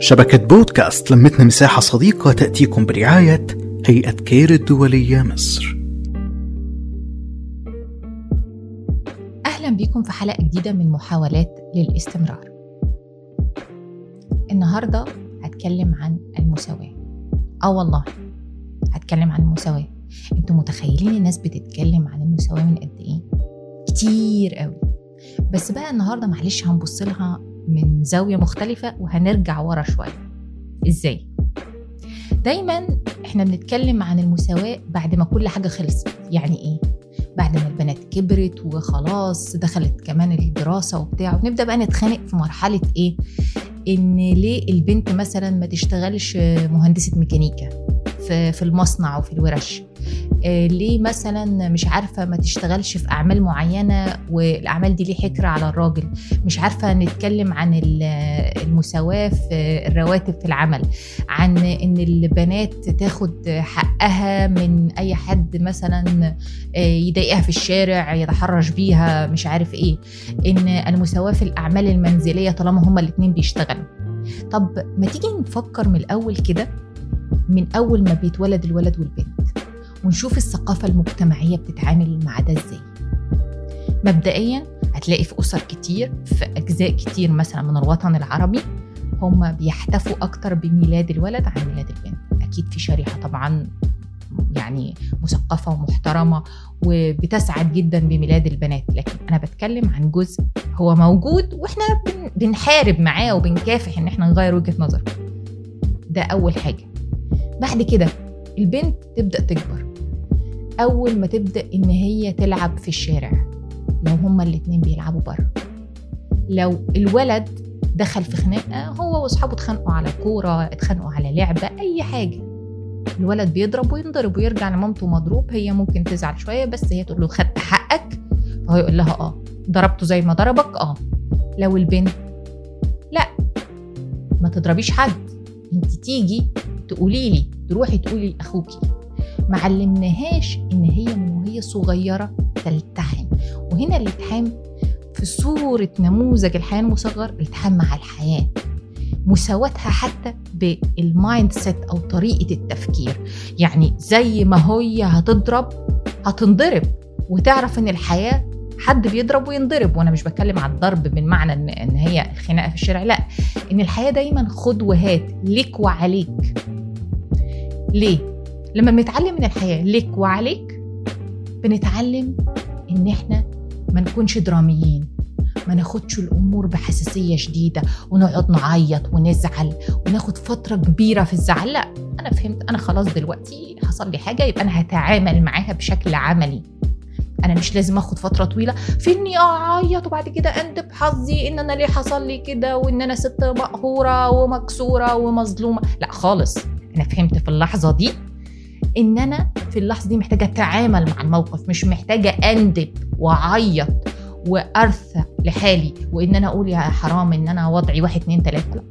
شبكة بودكاست لمتنا مساحة صديقة تأتيكم برعاية هيئة كير الدولية مصر. أهلا بكم في حلقة جديدة من محاولات للاستمرار. النهاردة هتكلم عن المساواة. آه والله هتكلم عن المساواة. أنتوا متخيلين الناس بتتكلم عن المساواة من قد إيه؟ كتير قوي. بس بقى النهاردة معلش هنبص لها من زاوية مختلفة وهنرجع ورا شوية. إزاي؟ دايما إحنا بنتكلم عن المساواة بعد ما كل حاجة خلصت. يعني إيه؟ بعد ما البنات كبرت وخلاص دخلت كمان الدراسة وبتاع. ونبدأ بقى نتخانق في مرحلة إيه؟ إن ليه البنت مثلا ما تشتغلش مهندسة ميكانيكا في في المصنع وفي الورش؟ ليه مثلا مش عارفة ما تشتغلش في أعمال معينة والأعمال دي ليه حكر على الراجل؟ مش عارفة نتكلم عن المساواة في الرواتب في العمل عن إن البنات تاخد حقها من أي حد مثلا آه، يضايقها في الشارع يتحرش بيها مش عارف إيه. إن المساواة في الأعمال المنزلية طالما هما الاتنين بيشتغلوا. طب ما تيجي نفكر من الأول كده من أول ما بيتولد الولد والبنت. ونشوف الثقافة المجتمعية بتتعامل مع ده إزاي. مبدئيا هتلاقي في أسر كتير في أجزاء كتير مثلا من الوطن العربي هم بيحتفوا أكتر بميلاد الولد عن ميلاد البنت. أكيد في شريحة طبعا يعني مثقفة ومحترمة وبتسعد جدا بميلاد البنات لكن أنا بتكلم عن جزء هو موجود وإحنا بنحارب معاه وبنكافح إن إحنا نغير وجهة نظر. ده أول حاجة. بعد كده البنت تبدأ تكبر. أول ما تبدأ إن هي تلعب في الشارع لو هما الاتنين بيلعبوا بره. لو الولد دخل في خناقة هو وأصحابه اتخانقوا على كورة اتخانقوا على لعبة أي حاجة. الولد بيضرب وينضرب ويرجع لمامته مضروب هي ممكن تزعل شوية بس هي تقول له خدت حقك. فهو يقول لها آه. ضربته زي ما ضربك؟ آه. لو البنت لا. ما تضربيش حد. أنت تيجي تقولي لي. تروحي تقولي لأخوكي ما علمناهاش إن هي من وهي صغيرة تلتحم. وهنا الالتحام في صورة نموذج الحياة المصغر التحام مع الحياة مساواتها حتى بال mind set أو طريقة التفكير. يعني زي ما هي هتضرب هتنضرب وتعرف إن الحياة حد بيضرب وينضرب وأنا مش بتكلم عن الضرب بالمعنى إن هي الخناقه في الشارع لأ إن الحياة دايما خد وهات ليك وعليك. ليه؟ لما بنتعلم من الحياة ليك وعليك بنتعلم إن إحنا ما نكونش دراميين ما ناخدش الأمور بحساسية شديدة ونقعد نعيط ونزعل وناخد فترة كبيرة في الزعل لا أنا فهمت أنا خلاص دلوقتي حصل لي حاجة يبقى أنا هتعامل معاها بشكل عملي. أنا مش لازم آخد فترة طويلة في إني أعيط وبعد كده أندب حظي إن أنا ليه حصل لي كده وإن أنا ست مقهورة ومكسورة ومظلومة لا خالص. أنا فهمت في اللحظة دي إن أنا في اللحظة دي محتاجة أتعامل مع الموقف مش محتاجة أندب وأعيط وأرثى لحالي وإن أنا أقول يا حرام إن أنا وضعي واحد اتنين تلاتة لأ.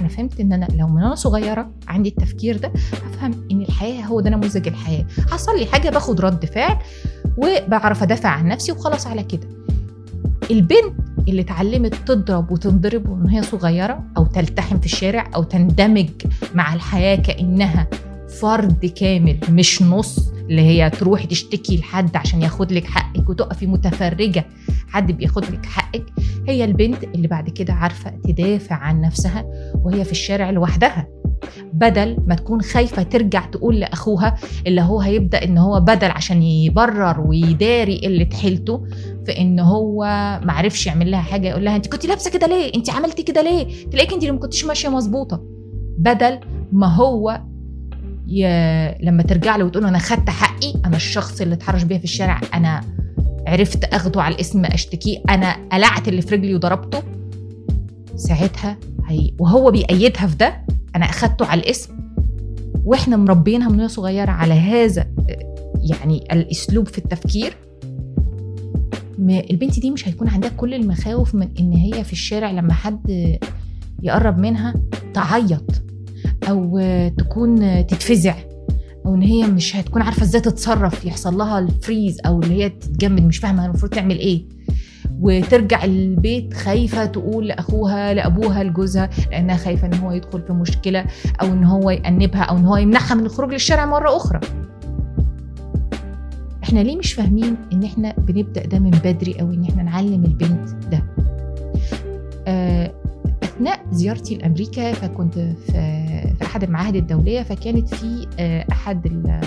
أنا فهمت إن أنا لو من أنا صغيرة عندي التفكير ده افهم إن الحياة هو ده نموذج الحياة. حصل لي حاجة باخد رد فعل وبعرف أدافع عن نفسي وخلاص على كده. البنت اللي اتعلمت تضرب وتنضرب وإن هي صغيرة أو تلتحم في الشارع أو تندمج مع الحياة كأنها فرد كامل مش نص اللي هي تروحي تشتكي لحد عشان ياخد لك حقك وتقفي متفرجة حد بياخد لك حقك. هي البنت اللي بعد كده عارفة تدافع عن نفسها وهي في الشارع لوحدها. بدل ما تكون خايفة ترجع تقول لأخوها اللي هو هيبدأ إن هو بدل عشان يبرر ويداري اللي حيلته في إن هو ما عرفش يعمل لها حاجة يقول لها أنت كنت لابسة كده ليه؟ أنت عملتي كده ليه؟ تلاقيك أنت اللي ما كنتش ماشية مظبوطة. بدل ما هو يا لما ترجع له وتقول أنا خدت حقي أنا الشخص اللي اتحرش بيا في الشارع أنا عرفت أخده على الاسم أشتكيه أنا قلعت اللي في رجلي وضربته ساعتها هي وهو بيأيدها في ده أنا أخدته على الاسم. وإحنا مربينها من وهي صغيرة على هذا يعني الأسلوب في التفكير. البنت دي مش هيكون عندها كل المخاوف من إن هي في الشارع لما حد يقرب منها تعيط أو تكون تتفزع أو إن هي مش هتكون عارفة إزاي تتصرف يحصل لها الفريز أو اللي هي تتجمد مش فاهمة المفروض تعمل إيه. وترجع البيت خايفة تقول لأخوها لأبوها لجوزها لأنها خايفة إن هو يدخل في مشكلة أو إن هو يأنبها أو إن هو يمنعها من الخروج للشارع مرة أخرى. إحنا ليه مش فاهمين إن إحنا بنبدأ ده من بدري قوي إن إحنا نعلم البنت ده؟ آه، أثناء زيارتي لأمريكا فكنت في في أحد المعاهد الدولية فكانت في آه، أحد ال-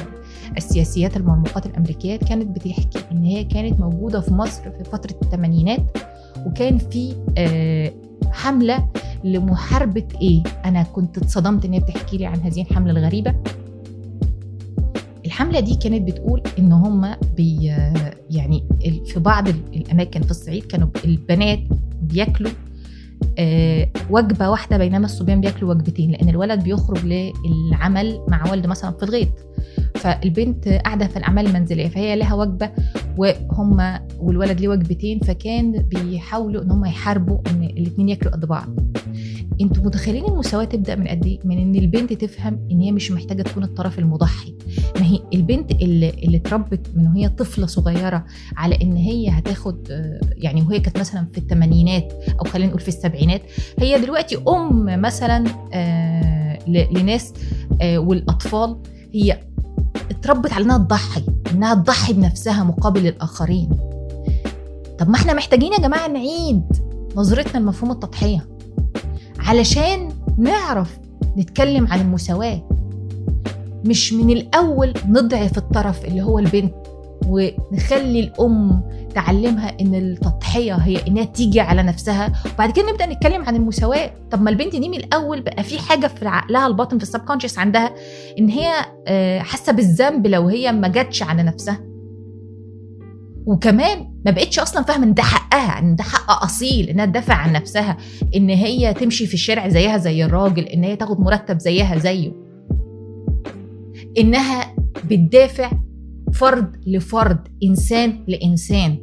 السياسيات المرموقات الأمريكية كانت بتحكي إن هي كانت موجودة في مصر في فترة الثمانينات وكان في آه، حملة لمحاربة إيه؟ أنا كنت اتصدمت إن هي بتحكي لي عن هذه الحملة الغريبة. الحملة دي كانت بتقول إن هم بي يعني ال- في بعض ال- الأماكن في الصعيد كانوا البنات بياكلوا آه، وجبة واحدة بينما الصبيان بياكلوا وجبتين لأن الولد بيخرج للعمل مع والده مثلا في الغيط. فالبنت قاعدة في الأعمال المنزلية فهي لها وجبة وهم والولد ليه وجبتين فكان بيحاولوا إن هم يحاربوا إن الاثنين ياكلوا قد بعض. أنتوا متخيلين المساواة تبدأ من قد إيه؟ من إن البنت تفهم إن هي مش محتاجة تكون الطرف المضحي. ما هي البنت اللي, اللي اتربت من وهي طفلة صغيرة على إن هي هتاخد آه، يعني وهي كانت مثلا في الثمانينات أو خلينا نقول في السبعينات هي دلوقتي أم مثلا آه، لناس آه، والأطفال هي اتربت على إنها تضحي إنها تضحي بنفسها مقابل الآخرين. طب ما إحنا محتاجين يا جماعة نعيد نظرتنا لمفهوم التضحية. علشان نعرف نتكلم عن المساواة. مش من الأول نضعف الطرف اللي هو البنت ونخلي الأم تعلمها إن التضحية هي إنها تيجي على نفسها وبعد كده نبدأ نتكلم عن المساواة. طب ما البنت دي من الأول بقى في حاجة في عقلها الباطن في السبكونشس عندها إن هي آه، حاسة بالذنب لو هي ما جاتش على نفسها. وكمان ما بقتش أصلا فاهمة إن ده حقها إن ده حق أصيل إنها تدافع عن نفسها إن هي تمشي في الشارع زيها زي الراجل إن هي تاخد مرتب زيها زيه. إنها بتدافع فرد لفرد إنسان لإنسان.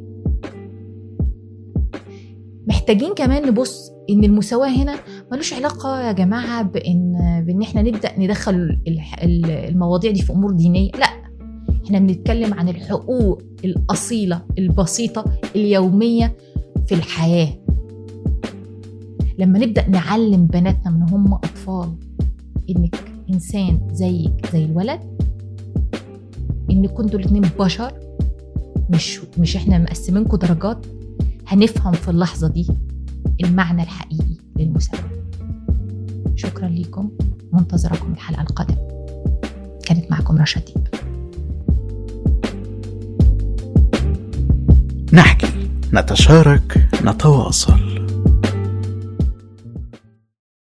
محتاجين كمان نبص إن المساواة هنا ملوش علاقة يا جماعة بإن بإن إحنا نبدأ ندخل المواضيع دي في أمور دينية لأ. إحنا بنتكلم عن الحقوق الأصيلة البسيطة اليومية في الحياة. لما نبدأ نعلم بناتنا من هم أطفال إنك إنسان زيك زي الولد إن كنتوا الاتنين بشر مش مش إحنا مقسمينكم درجات هنفهم في اللحظة دي المعنى الحقيقي للمساواة. شكرا لكم منتظركم الحلقة القادمة. كانت معكم رشا نحكي. نتشارك نتواصل.